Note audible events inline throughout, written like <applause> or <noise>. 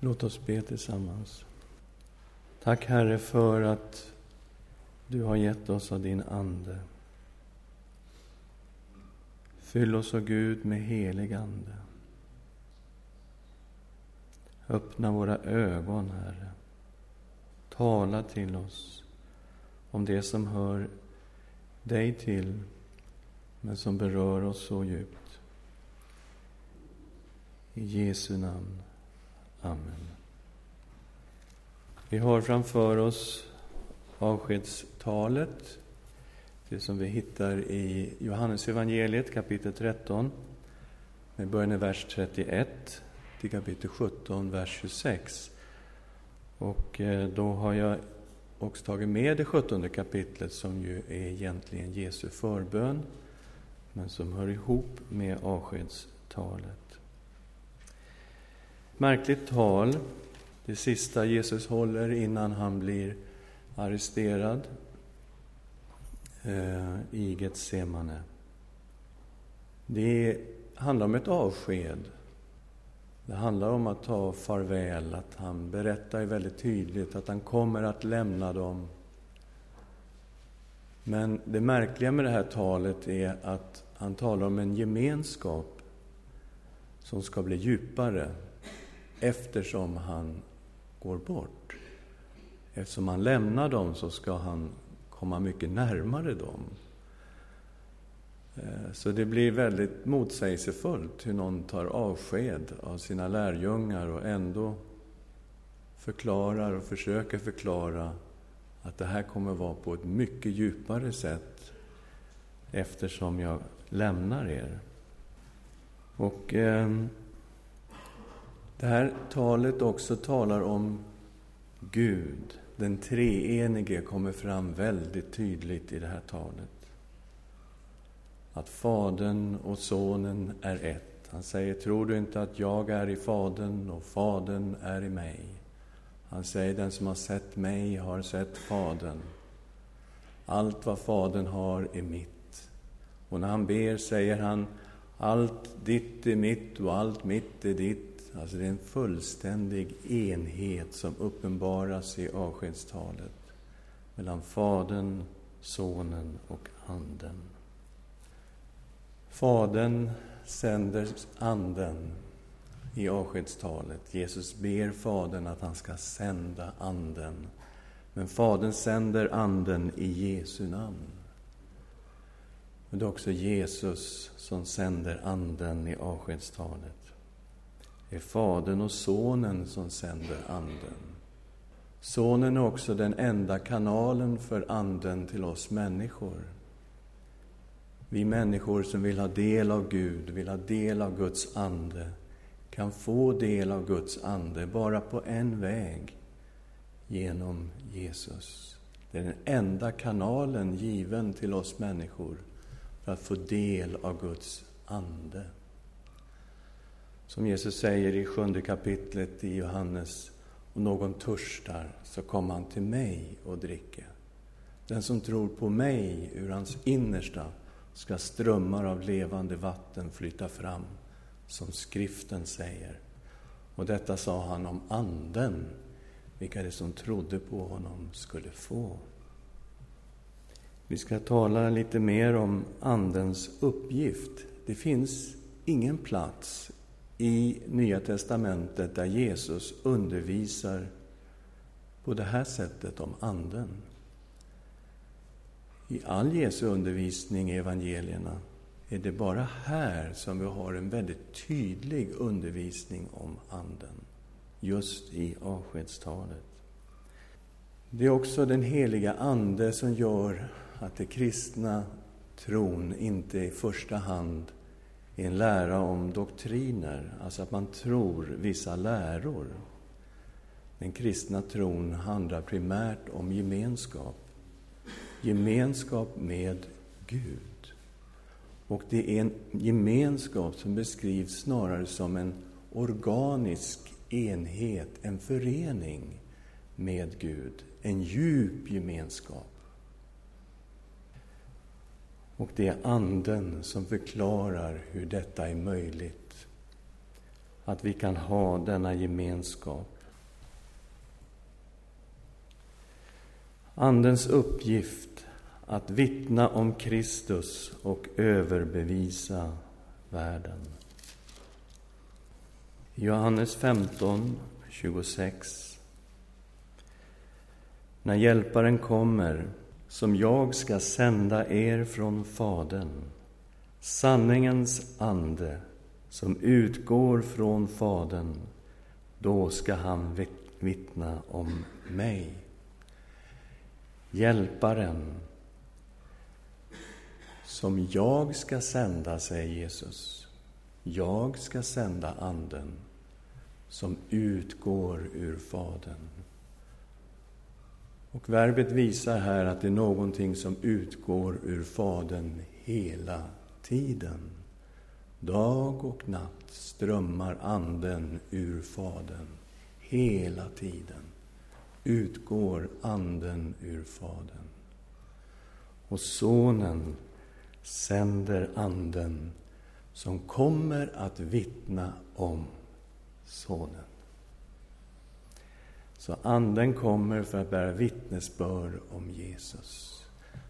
Låt oss be tillsammans. Tack Herre för att du har gett oss av din Ande. Fyll oss, o Gud, med helig Ande. Öppna våra ögon, Herre. Tala till oss om det som hör dig till, men som berör oss så djupt. I Jesu namn. Amen. Vi har framför oss avskedstalet, det som vi hittar i Johannes evangeliet kapitel 13, med början i vers 31 till kapitel 17, vers 26. Och eh, då har jag också tagit med det 17 kapitlet som ju är egentligen Jesu förbön, men som hör ihop med avskedstalet. Märkligt tal, det sista Jesus håller innan han blir arresterad eh, i Getsemane. Det handlar om ett avsked. Det handlar om att ta farväl, att han berättar väldigt tydligt att han kommer att lämna dem. Men det märkliga med det här talet är att han talar om en gemenskap som ska bli djupare eftersom han går bort. Eftersom han lämnar dem så ska han komma mycket närmare dem. Eh, så det blir väldigt motsägelsefullt hur någon tar avsked av sina lärjungar och ändå förklarar och försöker förklara att det här kommer vara på ett mycket djupare sätt eftersom jag lämnar er. Och eh, det här talet också talar om Gud. Den treenige kommer fram väldigt tydligt i det här talet. Att Fadern och Sonen är ett. Han säger, tror du inte att jag är i Fadern och Fadern är i mig? Han säger, den som har sett mig har sett Fadern. Allt vad Fadern har är mitt. Och när han ber säger han, allt ditt är mitt och allt mitt är ditt Alltså det är en fullständig enhet som uppenbaras i avskedstalet mellan Fadern, Sonen och Anden. Fadern sänder Anden i avskedstalet. Jesus ber Fadern att han ska sända Anden. Men Fadern sänder Anden i Jesu namn. Men det är också Jesus som sänder Anden i avskedstalet. Det är Fadern och Sonen som sänder Anden. Sonen är också den enda kanalen för Anden till oss människor. Vi människor som vill ha del av Gud, vill ha del av Guds ande, kan få del av Guds ande bara på en väg, genom Jesus. Det är den enda kanalen given till oss människor för att få del av Guds ande. Som Jesus säger i sjunde kapitlet i Johannes, om någon törstar så kommer han till mig och dricker. Den som tror på mig, ur hans innersta ska strömmar av levande vatten flyta fram, som skriften säger. Och detta sa han om Anden, vilka det som trodde på honom skulle få. Vi ska tala lite mer om Andens uppgift. Det finns ingen plats i Nya testamentet där Jesus undervisar på det här sättet om Anden. I all Jesu undervisning i evangelierna är det bara här som vi har en väldigt tydlig undervisning om Anden, just i avskedstalet. Det är också den heliga Ande som gör att den kristna tron inte i första hand är en lära om doktriner, alltså att man tror vissa läror. Den kristna tron handlar primärt om gemenskap. Gemenskap med Gud. Och det är en gemenskap som beskrivs snarare som en organisk enhet, en förening med Gud, en djup gemenskap. Och det är Anden som förklarar hur detta är möjligt. att vi kan ha denna gemenskap. Andens uppgift att vittna om Kristus och överbevisa världen. Johannes 15, 26. När Hjälparen kommer, som jag ska sända er från Fadern, sanningens ande som utgår från Fadern, då ska han vittna om mig. Hjälparen som jag ska sända, säger Jesus. Jag ska sända Anden som utgår ur Fadern. Och verbet visar här att det är någonting som utgår ur Fadern hela tiden. Dag och natt strömmar Anden ur Fadern. Hela tiden utgår Anden ur Fadern. Och Sonen sänder Anden som kommer att vittna om Sonen. Så Anden kommer för att bära vittnesbörd om Jesus.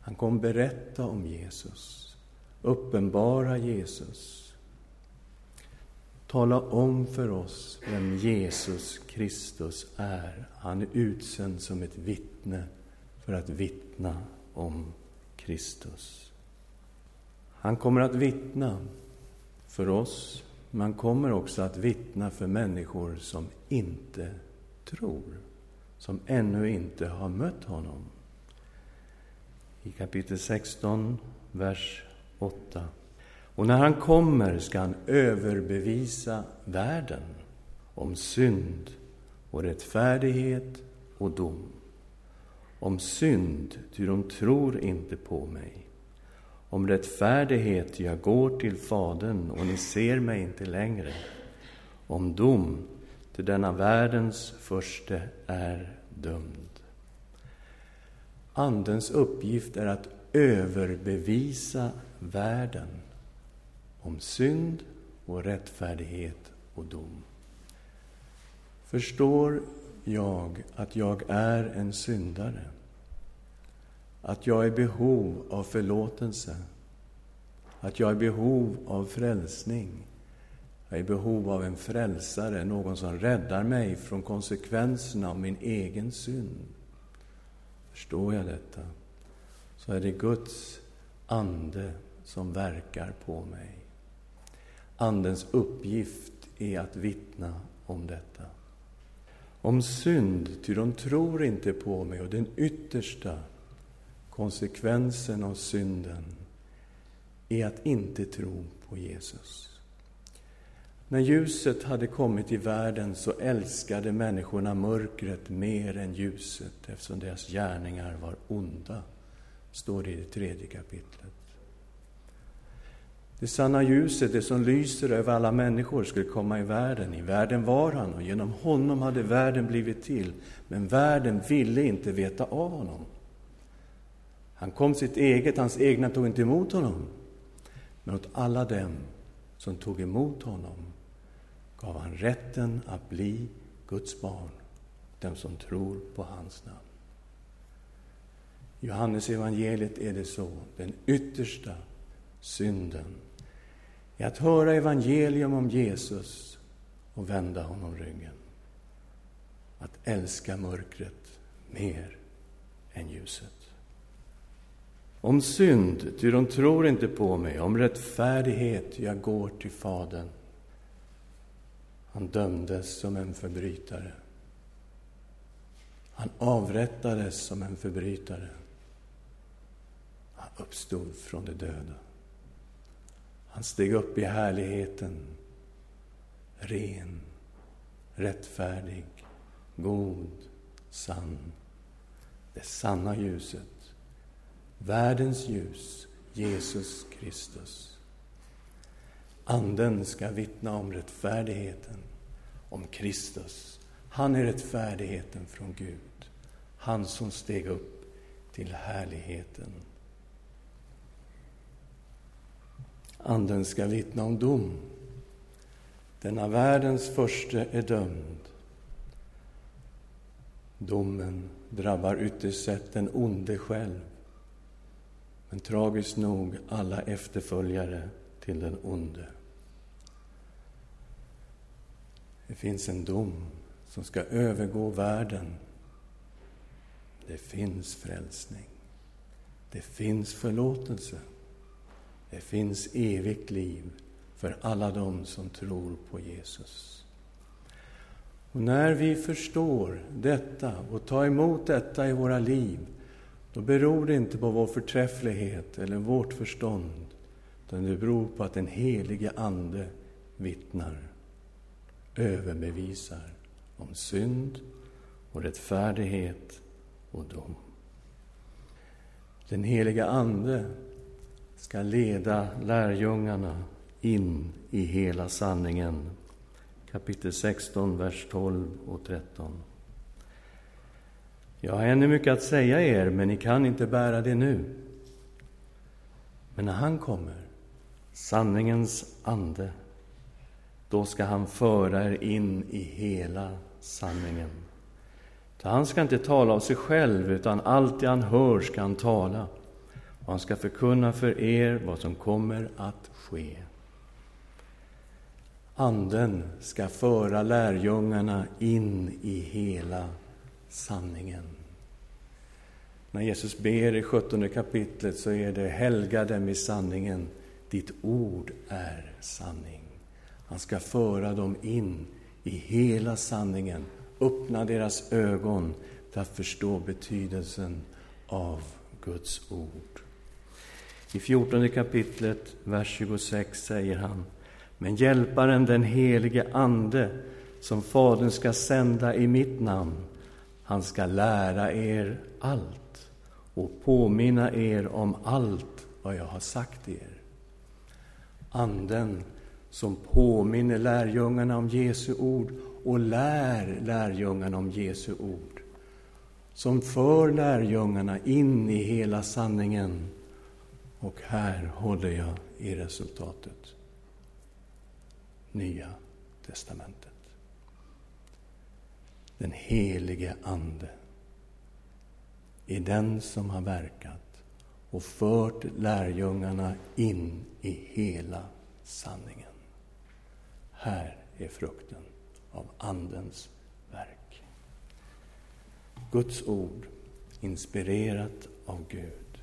Han kommer berätta om Jesus, uppenbara Jesus. Tala om för oss vem Jesus Kristus är. Han är utsänd som ett vittne för att vittna om Kristus. Han kommer att vittna för oss, men han kommer också att vittna för människor som inte tror, som ännu inte har mött honom. I kapitel 16, vers 8. Och när han kommer ska han överbevisa världen om synd och rättfärdighet och dom. Om synd, ty de tror inte på mig. Om rättfärdighet, jag går till Fadern och ni ser mig inte längre. Om dom, till denna världens förste är dömd. Andens uppgift är att överbevisa världen om synd och rättfärdighet och dom. Förstår jag att jag är en syndare? Att jag är i behov av förlåtelse? Att jag är i behov av frälsning? Jag är i behov av en frälsare, någon som räddar mig från konsekvenserna av min egen synd. Förstår jag detta, så är det Guds ande som verkar på mig. Andens uppgift är att vittna om detta. Om synd, ty de tror inte på mig, och den yttersta konsekvensen av synden är att inte tro på Jesus. När ljuset hade kommit i världen så älskade människorna mörkret mer än ljuset eftersom deras gärningar var onda, står det i det tredje kapitlet. Det sanna ljuset, det som lyser över alla människor, skulle komma i världen. I världen var han och genom honom hade världen blivit till. Men världen ville inte veta av honom. Han kom sitt eget, hans egna tog inte emot honom. Men åt alla dem som tog emot honom gav han rätten att bli Guds barn, den som tror på hans namn. I Johannes evangeliet är det så, den yttersta synden är att höra evangelium om Jesus och vända honom ryggen. Att älska mörkret mer än ljuset. Om synd, ty de tror inte på mig. Om rättfärdighet, jag går till Fadern. Han dömdes som en förbrytare. Han avrättades som en förbrytare. Han uppstod från de döda. Han steg upp i härligheten, ren, rättfärdig, god, sann. Det sanna ljuset, världens ljus, Jesus Kristus. Anden ska vittna om rättfärdigheten, om Kristus. Han är rättfärdigheten från Gud, han som steg upp till härligheten. Anden ska vittna om dom. Denna världens förste är dömd. Domen drabbar ytterst sett den onde själv, men tragiskt nog alla efterföljare till den onde. Det finns en dom som ska övergå världen. Det finns frälsning. Det finns förlåtelse. Det finns evigt liv för alla dem som tror på Jesus. Och när vi förstår detta och tar emot detta i våra liv, då beror det inte på vår förträfflighet eller vårt förstånd, utan det beror på att den helige Ande vittnar, överbevisar om synd och rättfärdighet och dom. Den heliga Ande ska leda lärjungarna in i hela sanningen. Kapitel 16, vers 12 och 13. Jag har ännu mycket att säga er, men ni kan inte bära det nu. Men när han kommer, sanningens ande, då ska han föra er in i hela sanningen. För han ska inte tala av sig själv, utan allt det han hör ska han tala. Och han ska förkunna för er vad som kommer att ske. Anden ska föra lärjungarna in i hela sanningen. När Jesus ber i sjuttonde kapitlet så är det helga dem i sanningen. Ditt ord är sanning. Han ska föra dem in i hela sanningen, öppna deras ögon för att förstå betydelsen av Guds ord. I fjortonde kapitlet, vers 26, säger han men Hjälparen, den helige Ande, som Fadern ska sända i mitt namn, han ska lära er allt och påminna er om allt vad jag har sagt er. Anden som påminner lärjungarna om Jesu ord och lär lärjungarna om Jesu ord. Som för lärjungarna in i hela sanningen. Och här håller jag i resultatet. Nya testamentet. Den helige Ande är den som har verkat och fört lärjungarna in i hela sanningen. Här är frukten av Andens verk. Guds ord, inspirerat av Gud.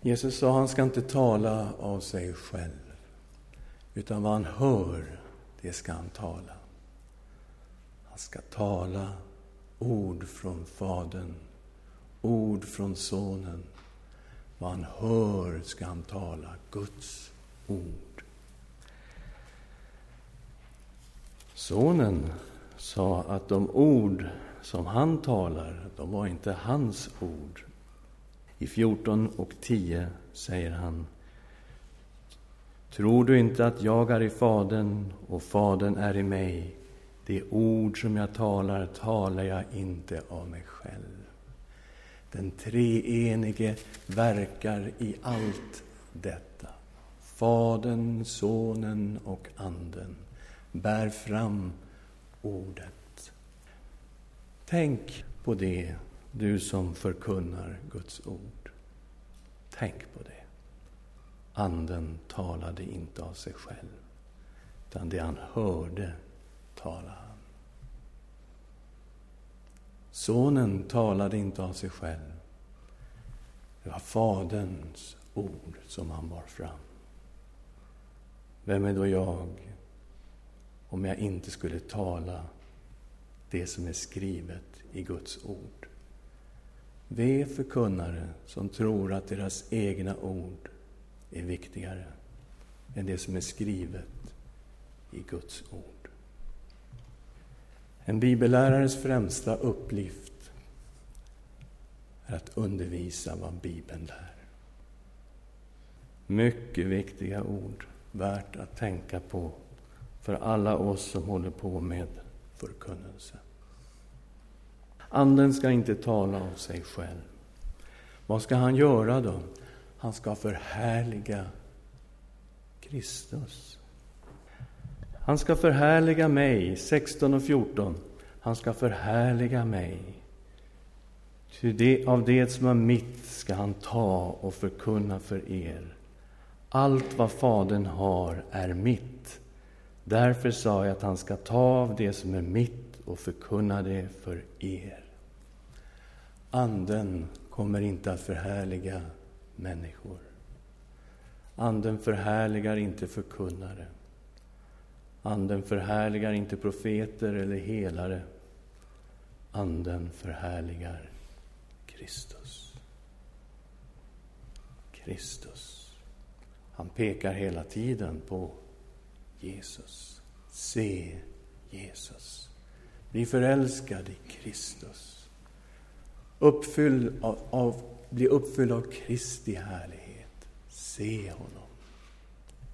Jesus sa, han ska inte tala av sig själv. Utan vad han hör, det ska han tala. Han ska tala ord från Fadern, ord från Sonen. Vad han hör ska han tala, Guds ord. Sonen sa att de ord som han talar, de var inte hans ord. I 14 och 10 säger han Tror du inte att jag är i Fadern och Fadern är i mig? Det ord som jag talar, talar jag inte av mig själv. Den treenige verkar i allt detta. Fadern, Sonen och Anden bär fram ordet. Tänk på det, du som förkunnar Guds ord. Tänk på det. Anden talade inte av sig själv, utan det han hörde talade han. Sonen talade inte av sig själv. Det var Faderns ord som han bar fram. Vem är då jag om jag inte skulle tala det som är skrivet i Guds ord? Ve förkunnare som tror att deras egna ord är viktigare än det som är skrivet i Guds ord. En bibellärares främsta uppgift är att undervisa vad Bibeln lär. Mycket viktiga ord, värt att tänka på för alla oss som håller på med förkunnelse. Anden ska inte tala av sig själv. Vad ska han göra då? Han ska förhärliga Kristus. Han ska förhärliga mig, 16 och 14. Han ska förhärliga mig. Ty det, av det som är mitt ska han ta och förkunna för er. Allt vad Fadern har är mitt. Därför sa jag att han ska ta av det som är mitt och förkunna det för er. Anden kommer inte att förhärliga människor. Anden förhärligar inte förkunnare. Anden förhärligar inte profeter eller helare. Anden förhärligar Kristus. Kristus. Han pekar hela tiden på Jesus. Se Jesus. Bli förälskad i Kristus. Uppfylld av, av, bli uppfylld av Kristi härlighet. Se honom.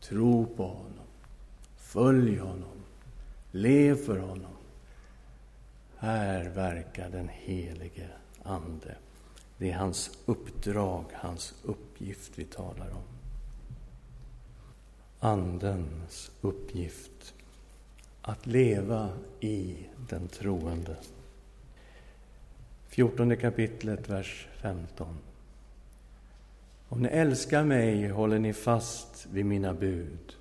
Tro på honom. Följ honom. Lev för honom. Här verkar den helige Ande. Det är hans uppdrag, hans uppgift vi talar om. Andens uppgift att leva i den troende. 14 kapitlet, vers 15. Om ni älskar mig håller ni fast vid mina bud.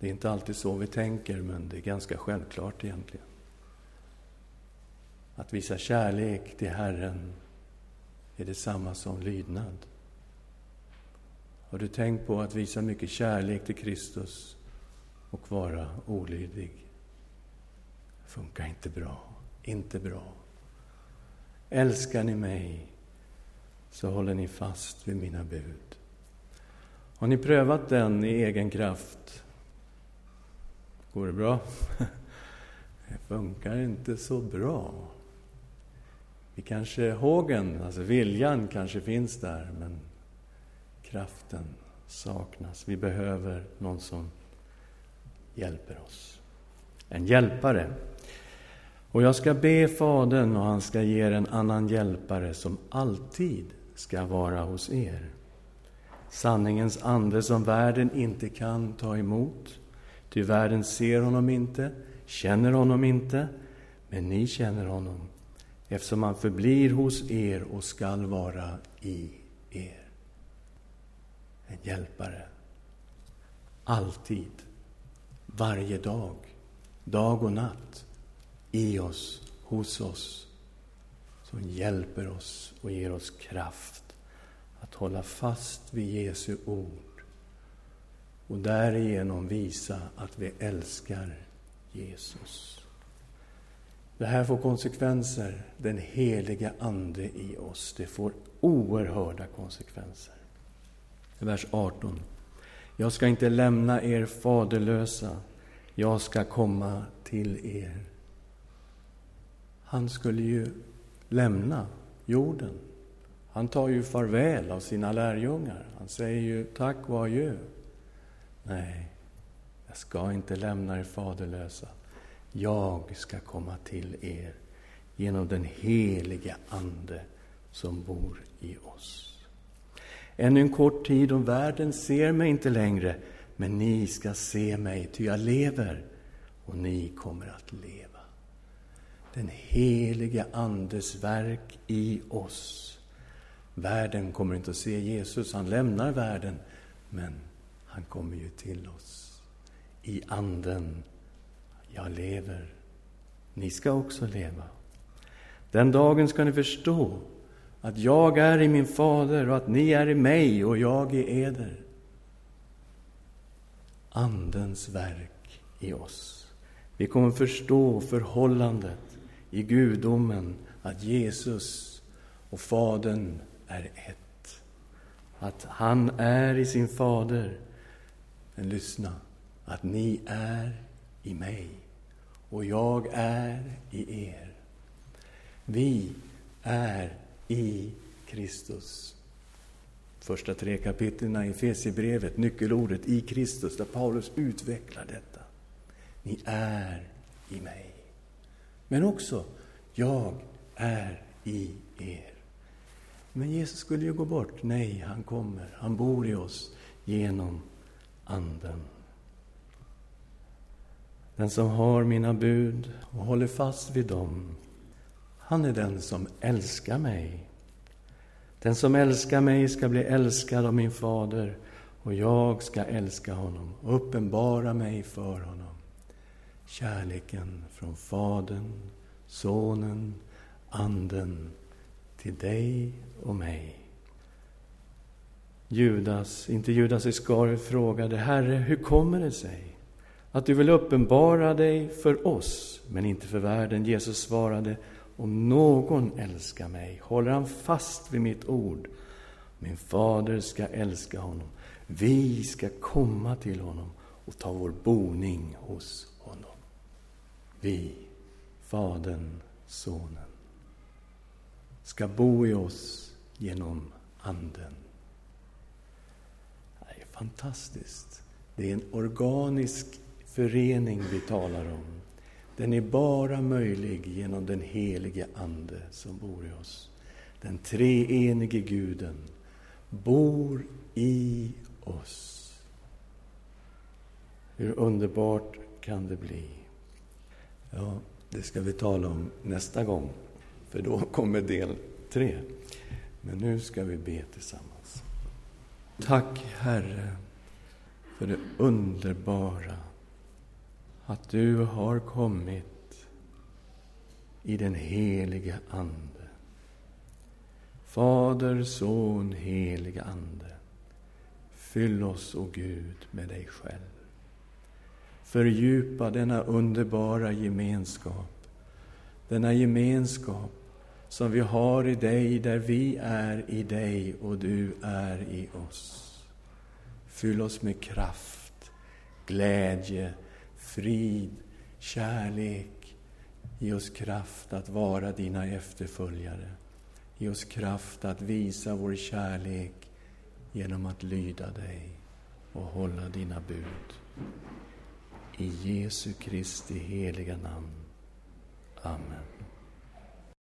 Det är inte alltid så vi tänker, men det är ganska självklart egentligen. Att visa kärlek till Herren är detsamma som lydnad. Har du tänkt på att visa mycket kärlek till Kristus och vara olydig? Det funkar inte bra. Inte bra. Älskar ni mig så håller ni fast vid mina bud. Har ni prövat den i egen kraft? Går det bra? <laughs> Det funkar inte så bra. Vi kanske, hågen, alltså viljan kanske finns där, men kraften saknas. Vi behöver någon som hjälper oss. En hjälpare. Och jag ska be Fadern och han ska ge er en annan hjälpare som alltid ska vara hos er. Sanningens ande som världen inte kan ta emot. Ty världen ser honom inte, känner honom inte, men ni känner honom eftersom han förblir hos er och skall vara i er. En hjälpare. Alltid, varje dag, dag och natt, i oss, hos oss, som hjälper oss och ger oss kraft att hålla fast vid Jesu ord och därigenom visa att vi älskar Jesus. Det här får konsekvenser, den heliga Ande i oss. Det får oerhörda konsekvenser. Vers 18. Jag ska inte lämna er faderlösa, jag ska komma till er. Han skulle ju lämna jorden. Han tar ju farväl av sina lärjungar. Han säger ju tack och adjö. Nej, jag ska inte lämna er faderlösa. Jag ska komma till er genom den heliga Ande som bor i oss. Ännu en kort tid och världen ser mig inte längre, men ni ska se mig, ty jag lever och ni kommer att leva. Den heliga Andes verk i oss. Världen kommer inte att se Jesus, han lämnar världen, men han kommer ju till oss. I Anden jag lever. Ni ska också leva. Den dagen ska ni förstå att jag är i min fader och att ni är i mig och jag i eder. Andens verk i oss. Vi kommer förstå förhållandet i gudomen, att Jesus och Fadern är ett. Att han är i sin fader. Men lyssna, att ni är i mig och jag är i er. Vi är i Kristus. Första tre kapitlen i Efesierbrevet, nyckelordet i Kristus, där Paulus utvecklar detta. Ni är i mig. Men också, jag är i er. Men Jesus skulle ju gå bort. Nej, han kommer. Han bor i oss genom Anden. Den som har mina bud och håller fast vid dem, han är den som älskar mig. Den som älskar mig ska bli älskad av min fader och jag ska älska honom och uppenbara mig för honom. Kärleken från Fadern, Sonen, Anden till dig och mig. Judas, inte Judas Iskariot, frågade Herre, hur kommer det sig att du vill uppenbara dig för oss, men inte för världen? Jesus svarade, om någon älskar mig håller han fast vid mitt ord. Min fader ska älska honom. Vi ska komma till honom och ta vår boning hos honom. Vi, Fadern, Sonen, ska bo i oss genom Anden. Fantastiskt. Det är en organisk förening vi talar om. Den är bara möjlig genom den helige Ande som bor i oss. Den treenige Guden bor i oss. Hur underbart kan det bli? Ja, det ska vi tala om nästa gång, för då kommer del tre. Men nu ska vi be tillsammans. Tack, Herre, för det underbara att du har kommit i den helige Ande. Fader, Son, helige Ande. Fyll oss, o Gud, med dig själv. Fördjupa denna underbara gemenskap. Denna gemenskap som vi har i dig, där vi är i dig och du är i oss. Fyll oss med kraft, glädje, frid, kärlek. Ge oss kraft att vara dina efterföljare. Ge oss kraft att visa vår kärlek genom att lyda dig och hålla dina bud. I Jesu Kristi heliga namn. Amen.